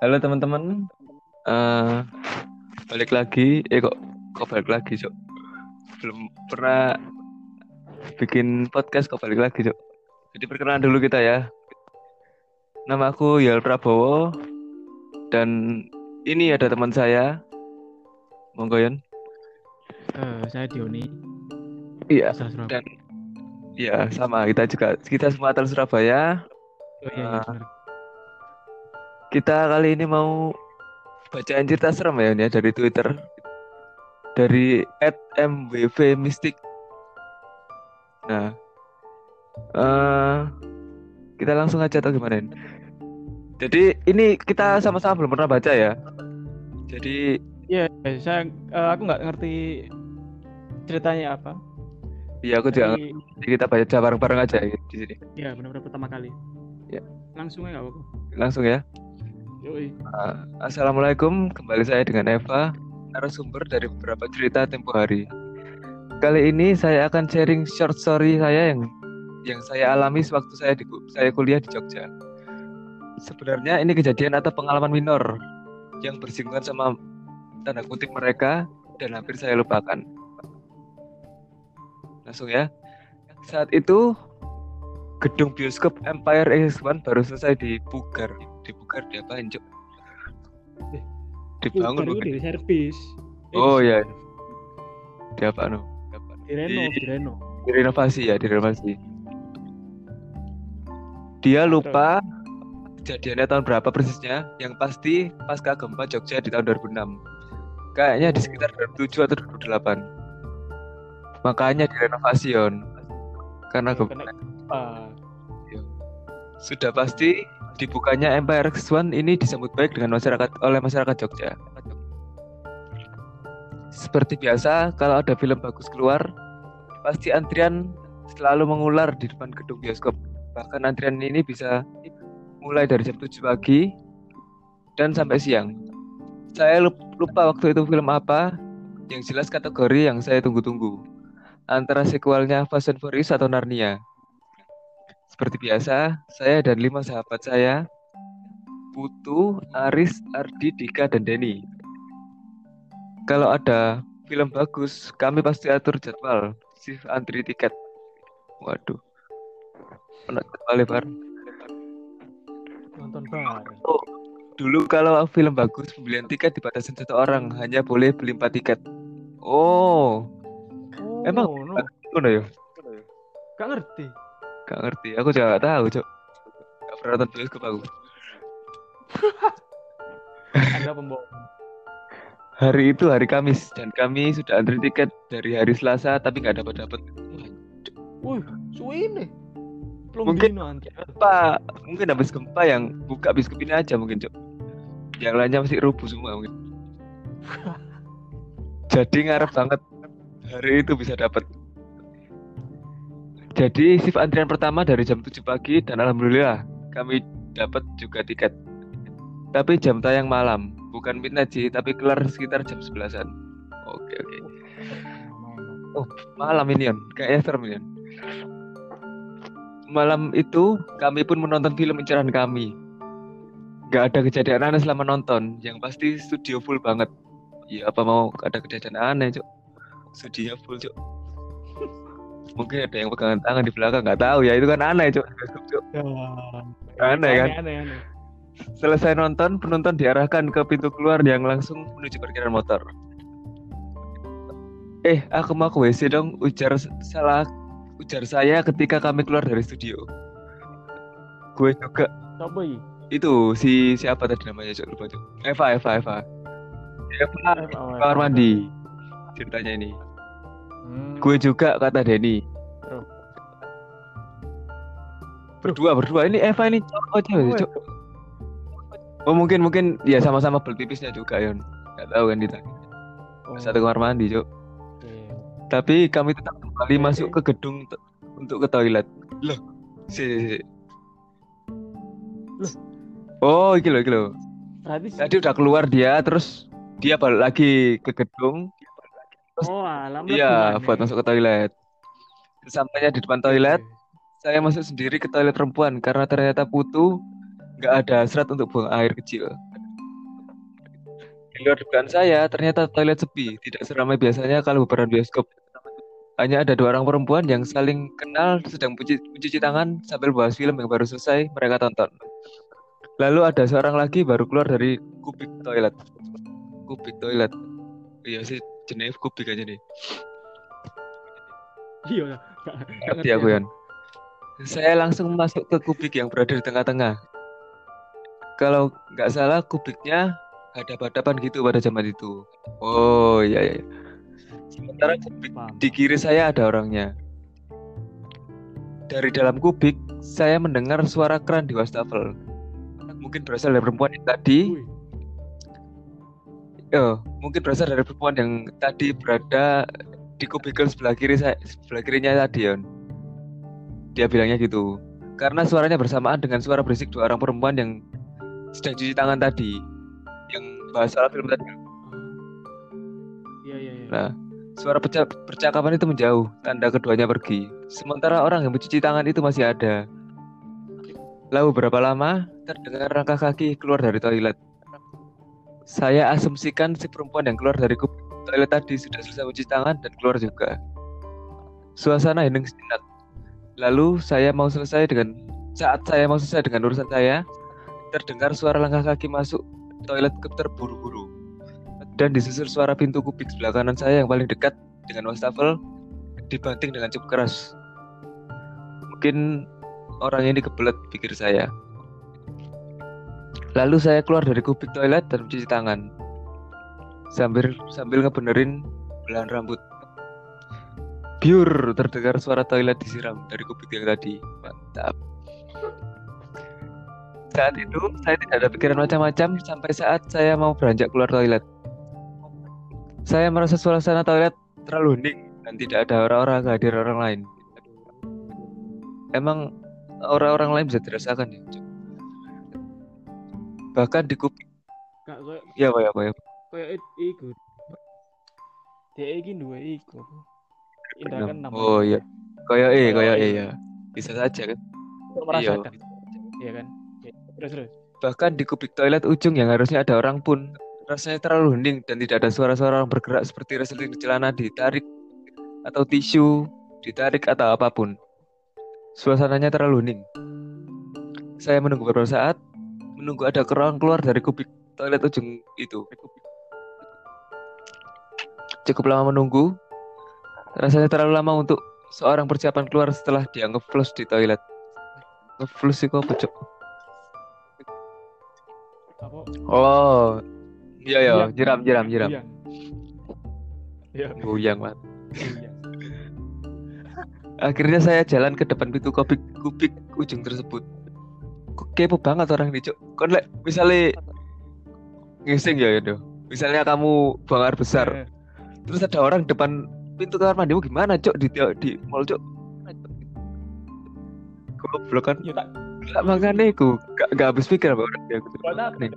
Halo teman-teman, Eh balik lagi. Eh kok kok balik lagi, Cok? Belum pernah bikin podcast kok balik lagi, Cok. Jadi perkenalan dulu kita ya. Nama aku Yal Prabowo dan ini ada teman saya. Monggo Yon. Eh, saya Dioni, Iya, dan ya sama kita juga kita semua asal Surabaya. Oh iya, iya Ah. Kita kali ini mau bacain cerita serem ya, ya dari Twitter. Dari @mwvmistik. Nah, eh kita langsung aja atau gimana? Jadi ini kita sama-sama belum pernah baca ya. Jadi Iya, iya, saya eh, aku nggak ngerti ceritanya apa. ya aku juga ngerti. kita baca bareng-bareng aja ya di sini. ya benar-benar pertama kali. Ya. Langsung aja nggak apa-apa. Langsung ya. Uh, Assalamualaikum, kembali saya dengan Eva, narasumber dari beberapa cerita tempo hari. Kali ini saya akan sharing short story saya yang yang saya alami sewaktu saya di saya kuliah di Jogja. Sebenarnya ini kejadian atau pengalaman minor yang bersinggungan sama tanda kutip mereka dan hampir saya lupakan. Langsung ya. Saat itu gedung bioskop Empire X1 baru selesai dipugar. Dipugar diapain, Cok? Dibangun Bukan, di servis. Oh di- iya. Diapa no? Di Reno, Di- di Reno. Direnovasi ya, direnovasi. Dia lupa kejadiannya tahun berapa persisnya. Yang pasti pasca gempa Jogja di tahun 2006. Kayaknya di sekitar 2007 atau 2008. Makanya direnovasi Yon. Karena Oh, gempa. Kena Ah, Sudah pasti dibukanya Empire X1 ini disambut baik dengan masyarakat oleh masyarakat Jogja. Seperti biasa, kalau ada film bagus keluar, pasti antrian selalu mengular di depan gedung bioskop. Bahkan antrian ini bisa mulai dari jam 7 pagi dan sampai siang. Saya lup- lupa waktu itu film apa, yang jelas kategori yang saya tunggu-tunggu. Antara sequelnya Fast and Furious atau Narnia. Seperti biasa, saya dan lima sahabat saya, Putu, Aris, Ardi, Dika, dan Denny. Kalau ada film bagus, kami pasti atur jadwal, shift antri tiket. Waduh. Pernah jadwal lebar. nonton bareng. Dulu kalau film bagus, pembelian tiket dibatasi satu orang, hanya boleh beli empat tiket. Oh, Oh, Emang- no. ngono ya? Gak ngerti. Gak ngerti, aku juga gak tahu, Cok. Gak pernah nonton bioskop aku. Anda pembohong. Hari itu hari Kamis dan kami sudah antri tiket dari hari Selasa tapi nggak dapat dapat. Wih, suwe ini. Belum Mungkin-. Gempa, mungkin habis gempa yang buka bioskop ini aja mungkin cok. Yang lainnya masih rubuh semua mungkin. Jadi ngarep banget hari itu bisa dapat. Jadi shift antrian pertama dari jam 7 pagi dan alhamdulillah kami dapat juga tiket. Tapi jam tayang malam, bukan midnight sih, tapi kelar sekitar jam 11-an. Oke oke. Oh, malam ini kayaknya serem ini. Malam itu kami pun menonton film incaran kami. Gak ada kejadian aneh selama nonton, yang pasti studio full banget. Ya apa mau ada kejadian aneh cok? Studio full cok. Mungkin ada yang pegangan tangan di belakang, nggak tahu ya itu kan aneh cok. Ya. Aneh kan? Aneh, aneh. Selesai nonton, penonton diarahkan ke pintu keluar yang langsung menuju parkiran motor. Eh, aku mau ke WC dong, ujar salah ujar saya ketika kami keluar dari studio. Gue juga Coba itu si siapa tadi namanya Cok lupa Cok. Eva Eva Eva. Eva kamar mandi. Ceritanya ini. Hmm. Gue juga kata Denny. Bro. Berdua berdua ini Eva ini cowok cewek Cowok, Cok. Oh mungkin mungkin ya sama-sama bel pipisnya juga Yon. Gak tahu kan kita. Oh, Satu kamar mandi Cok. oke. Tapi kami tetap kembali Oke, masuk ke gedung untuk ke toilet. Loh, si, si, si. Loh. Oh, iki loh, iki loh. Berarti Tadi udah keluar dia, terus dia balik lagi ke gedung. Oh, alam Iya, buat masuk ke toilet. Sampainya di depan toilet, Oke. saya masuk sendiri ke toilet perempuan karena ternyata Putu nggak ada serat untuk buang air kecil. Di luar dugaan saya, ternyata toilet sepi, tidak seramai biasanya kalau bubaran bioskop. Hanya ada dua orang perempuan yang saling kenal sedang mencuci, mencuci tangan sambil bahas film yang baru selesai mereka tonton. Lalu ada seorang lagi baru keluar dari kubik toilet. Kubik toilet. Iya sih, jenis kubik aja nih. Iya. Ngerti aku Yan. Saya langsung masuk ke kubik yang berada di tengah-tengah. Kalau nggak salah kubiknya hadap-hadapan gitu pada zaman itu. Oh iya iya. Sementara kubik Paham. di kiri saya ada orangnya. Dari dalam kubik, saya mendengar suara keran di wastafel. Mungkin berasal dari perempuan yang tadi. Oh, mungkin berasal dari perempuan yang tadi berada di kubikel sebelah kiri saya, sebelah kirinya tadi, Yon. Dia bilangnya gitu. Karena suaranya bersamaan dengan suara berisik dua orang perempuan yang sedang cuci tangan tadi. Yang bahas soal film tadi. Iya iya iya. Nah, suara perca- percakapan itu menjauh, tanda keduanya pergi. Sementara orang yang mencuci tangan itu masih ada. Lalu berapa lama terdengar langkah kaki keluar dari toilet. Saya asumsikan si perempuan yang keluar dari toilet tadi sudah selesai mencuci tangan dan keluar juga. Suasana hening sejenak. Lalu saya mau selesai dengan saat saya mau selesai dengan urusan saya, terdengar suara langkah kaki masuk toilet ke terburu-buru dan disusul suara pintu kubik sebelah kanan saya yang paling dekat dengan wastafel dibanting dengan cukup keras. Mungkin orang ini kebelet pikir saya. Lalu saya keluar dari kubik toilet dan mencuci tangan. Sambil sambil ngebenerin belahan rambut. Biur terdengar suara toilet disiram dari kubik yang tadi. Mantap. Saat itu saya tidak ada pikiran macam-macam sampai saat saya mau beranjak keluar toilet. Saya merasa suasana toilet terlalu hening dan tidak ada orang-orang kehadiran orang lain. Emang orang-orang lain bisa dirasakan ya? Bahkan di kuping, Kak koyo ya apa ya apa ya. koyo i- iku. Dia iki duwe iku. Indah kan Oh iya, kayak eh Kayak kayak eh. ya. Bisa saja kan? Iya. merasakan. Iya kan? Iya. Terus terus. Bahkan di kubik toilet ujung yang harusnya ada orang pun rasanya terlalu hening dan tidak ada suara-suara orang bergerak seperti resleting celana ditarik atau tisu ditarik atau apa pun. Suasananya terlalu hening. Saya menunggu beberapa saat, menunggu ada orang keluar dari kubik toilet ujung itu. Cukup lama menunggu. Rasanya terlalu lama untuk seorang persiapan keluar setelah dia nge-flush di toilet. Nge-flush itu apa, Cuk? Apa? Oh, iya ya, jeram, jeram, jeram. Buyang. Iya. Buyang, Mat. buyang. Akhirnya saya jalan ke depan pintu kubik kubik ujung tersebut. Kepo banget orang ini, Cuk. Kon lek misalnya ngising ya itu. Misalnya kamu buang air besar, Eh, terus ada orang depan pintu kamar mandimu gimana, Cuk? Di di mall, Cuk. Goblok kan. Ya tak. Gak makanya aku gak, gak habis pikir apa orang apa? Nih?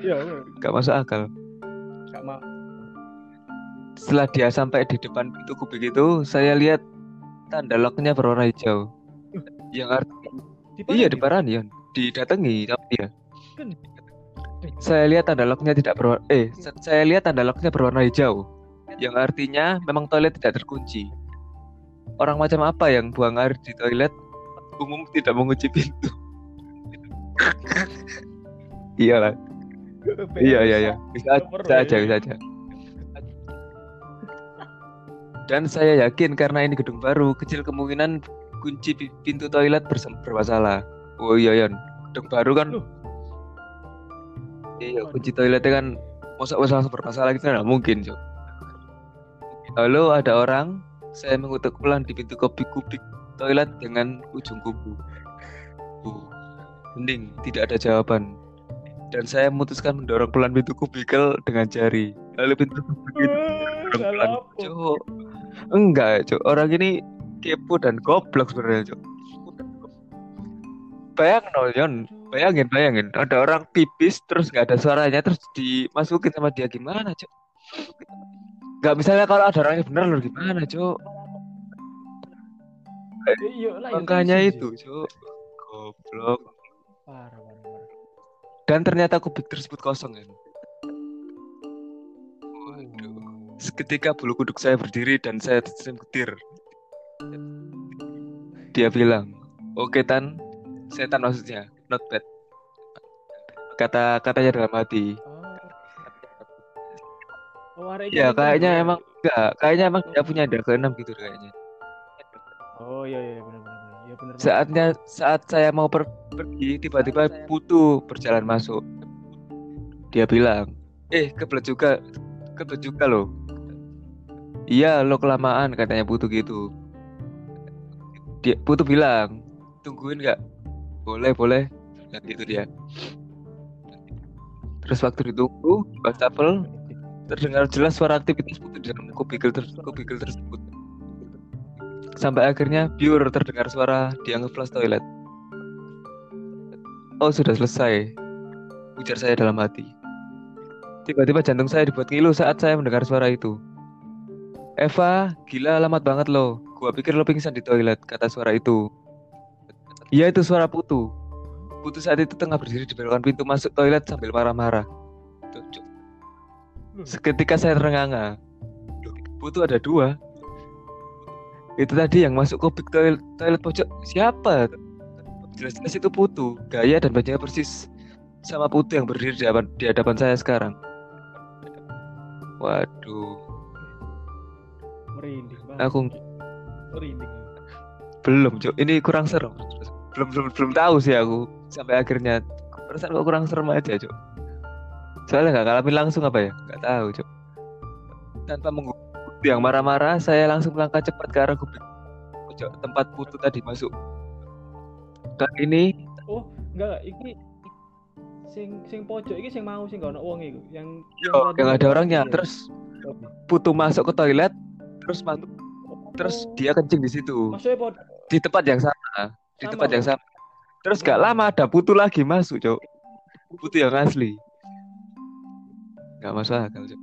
Iya. iya. Gak masuk akal. Gak mau. Setelah dia sampai di depan pintu kubik itu, saya lihat tanda locknya berwarna hijau. Yang artinya iya di Paranion, didatangi sama dia. Kan. Saya lihat tanda locknya tidak berwarna eh sa- saya lihat tanda locknya berwarna hijau. Yang artinya memang toilet tidak terkunci. Orang macam apa yang buang air di toilet umum tidak mengunci pintu. Iyalah. Iya iya iya. Bisa, bisa ya. aja bisa aja. Dan saya yakin karena ini gedung baru, kecil kemungkinan kunci pi- pintu toilet bermasalah. Oh iya Yon, gedung baru kan. Loh. Iya, kunci toiletnya kan masa masa bermasalah gitu nggak mungkin, Cok. Lalu ada orang, saya mengutuk pelan di pintu kubik-kubik toilet dengan ujung kuku. Uh, hening, tidak ada jawaban. Dan saya memutuskan mendorong pelan pintu kubikel dengan jari. Lalu pintu kubik itu Eh, dorong pelan. Cok. Enggak, Cok. Orang ini kepo dan goblok sebenarnya, Cok. Bayangin, no, Yon. Bayangin, bayangin. Ada orang pipis terus nggak ada suaranya terus dimasukin sama dia gimana, Cok? Nggak misalnya kalau ada orangnya bener loh gimana, Cok? Iya ya Makanya itu, Cok. Goblok. Parah, parah, parah. Dan ternyata kubik tersebut kosong kan. Waduh. Seketika bulu kuduk saya berdiri dan saya tersenyum getir. Dia bilang, oke Tan, setan maksudnya, not bad. Kata katanya dalam hati. Oh. Oh, Ya kayaknya ya? emang enggak, kayaknya emang dia punya indra keenam gitu kayaknya. Oh iya iya benar benar. benar. Iya. Saatnya saat saya mau per- pergi, tiba-tiba Putu berjalan masuk. Dia bilang, eh kebelet juga, kebelet juga loh. Iya, lo kelamaan katanya Putu gitu. Dia Putu bilang, tungguin nggak? Boleh, boleh. Dan gitu dia. Terus waktu ditunggu, di wastafel, terdengar jelas suara aktivitas Putu di dalam kubikel, ter kubikel tersebut. Sampai akhirnya biur terdengar suara dia ngeflash toilet. Oh sudah selesai, ujar saya dalam hati. Tiba-tiba jantung saya dibuat ngilu saat saya mendengar suara itu. Eva, gila alamat banget lo. Gua pikir lo pingsan di toilet, kata suara itu. Iya itu suara Putu. Putu saat itu tengah berdiri di belokan pintu masuk toilet sambil marah-marah. Cuk. Seketika saya terengah-engah. Putu ada dua. Itu tadi yang masuk kubik toilet, toilet pojok siapa? Jelas-jelas itu Putu. Gaya dan bajunya persis sama Putu yang berdiri di hadapan, di hadapan saya sekarang. Waduh, merinding banget. aku merinding. belum, Cuk. Ini kurang serem. Belum belum belum tahu sih aku sampai akhirnya perasaan kok kurang serem aja, Cuk. Soalnya nggak ngalamin langsung apa ya? Nggak tahu, Cuk. Tanpa menunggu yang marah-marah, saya langsung melangkah cepat ke arah kubik pojok tempat Putu tadi masuk. Kali ini Oh, enggak, iki sing sing pojok iki sing mau sing gak ono wong iku. Yang Oh, yang ada orangnya. Iya. Terus Putu masuk ke toilet, terus masuk, terus dia kencing di situ, maksudnya pod di tempat yang sama, di tempat yang sama. Terus gak lama ada Putu lagi masuk, Cok. Putu yang asli. Gak masuk akal, Cok.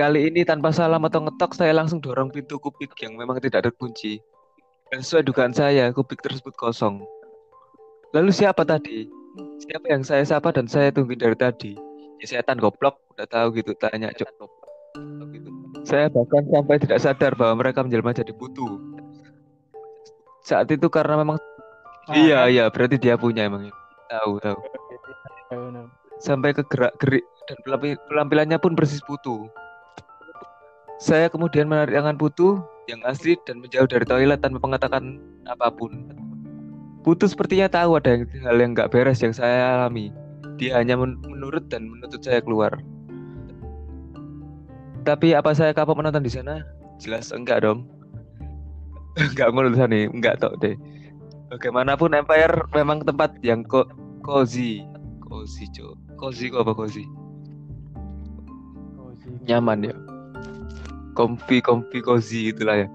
Kali ini tanpa salam atau ngetok, saya langsung dorong pintu kubik yang memang tidak terkunci. Dan sesuai dugaan saya, kubik tersebut kosong. Lalu siapa tadi? Siapa yang saya sapa dan saya tungguin dari tadi? Ya setan goblok, udah tahu gitu, tanya Cok. Saya bahkan sampai tidak sadar bahwa mereka menjelma jadi putu. Saat itu karena memang Ah, iya kan? iya berarti dia punya emang ya. tahu tahu. Sampai ke gerak gerik dan pelampi- pelampilannya pun persis putu. Saya kemudian menarik tangan putu yang asli dan menjauh dari toilet tanpa mengatakan apa pun. Putu sepertinya tahu ada yang, hal yang nggak beres yang saya alami. Dia hanya men- menurut dan menuntut saya keluar. Tapi apa saya kapok menonton di sana? Jelas enggak dong. Enggak menurut saya nih, enggak tok deh. Bagaimanapun Empire memang tempat yang kok cozy, cozy cok, cozy kok apa cozy? Nyaman ya, comfy, comfy, cozy itulah ya.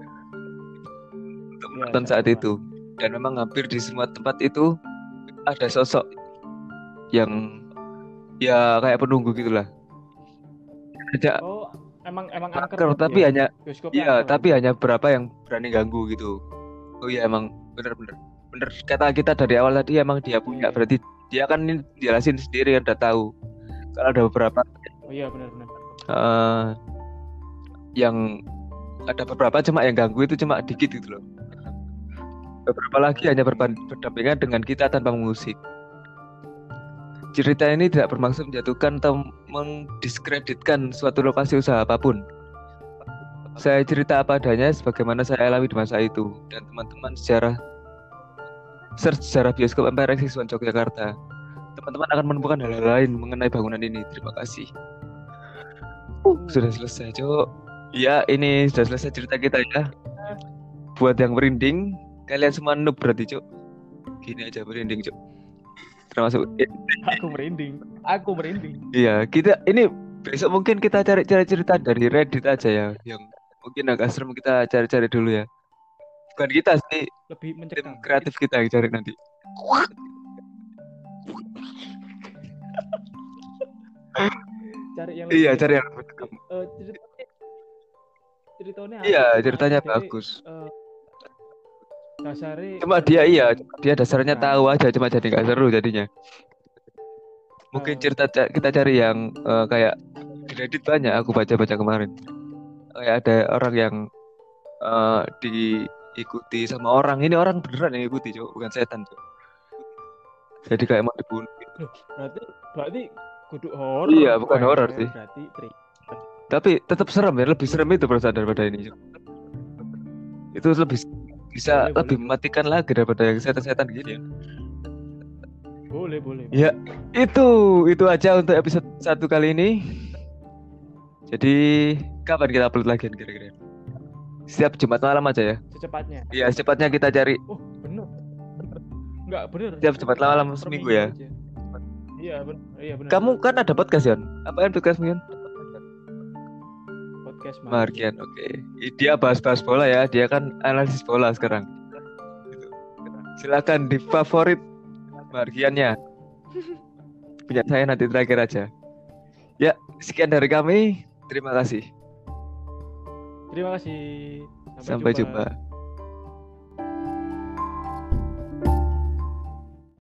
Untuk menonton saat sama. itu. Dan memang hampir di semua tempat itu ada sosok yang ya kayak penunggu gitulah. Ada Oh, emang emang angker angker, berarti tapi ya? hanya Bioskopnya Iya, angker. tapi hanya beberapa yang berani ganggu gitu. Oh iya emang bener-bener bener kata kita dari awal tadi emang dia punya Iya. berarti dia kan ini jelasin sendiri kan udah tahu. Kalau ada beberapa Oh iya benar benar. eh, yang ada beberapa cuma yang ganggu itu cuma dikit gitu loh. Beberapa lagi hanya berdampingan dengan kita tanpa musik. Cerita ini tidak bermaksud menjatuhkan atau mendiskreditkan suatu lokasi usaha apa pun. Saya cerita apa adanya sebagaimana saya alami di masa itu dan teman-teman sejarah search sejarah bioskop Empire Exis One Yogyakarta. Teman-teman akan menemukan hal-hal lain mengenai bangunan ini. Terima kasih. Uh, sudah selesai, Cok. Ya, ini sudah selesai cerita kita ya. Buat yang merinding, kalian semua noob berarti, Cok. Gini aja merinding, Cok. Termasuk Aku merinding. Aku merinding. Iya, kita ini besok mungkin kita cari cari cerita dari Reddit aja ya, yang mungkin agak serem kita cari-cari dulu ya. Bukan kita sih, Lebih tim mencekam. kreatif kita yang cari nanti. Cari yang Iya, cari yang. Eh, ceritanya ceritanya Iya, ceritanya bagus. eh, dasarnya Cuma dia iya, dia dasarnya Nah. tahu aja, cuma jadi nggak seru jadinya. Mungkin Eh. cerita kita cari yang eh, kayak di Reddit banyak aku baca-baca kemarin kayak ada orang yang eh, diikuti sama orang ini orang beneran yang ikuti cok bukan setan cok jadi kayak mau dibunuh gitu. Berarti berarti kudu horor. Iya, bukan horor ya, sih. Berarti tri. tapi tetap serem ya lebih serem itu perasaan daripada ini Cok. itu lebih bisa Boleh, lebih boleh. mematikan lagi daripada yang setan-setan gini ya. Boleh, boleh. Ya, itu itu aja untuk episode satu kali ini. Jadi kapan kita upload lagi kira-kira? Setiap Jumat malam aja ya. Secepatnya. Iya, secepatnya kita cari. Oh, bener. Enggak, bener. Tiap Jumat malam seminggu minggu ya. Iya, bener. Iya, bener. Kamu kan ada podcast Yon? Apaan podcast Yon? Podcast Markian, oke. Ih, Dia bahas-bahas bola ya. Dia kan analisis bola sekarang. Silakan di favorit Markiannya. Punya saya nanti terakhir aja. Ya, sekian dari kami. Terima kasih. Terima kasih. Sampai jumpa.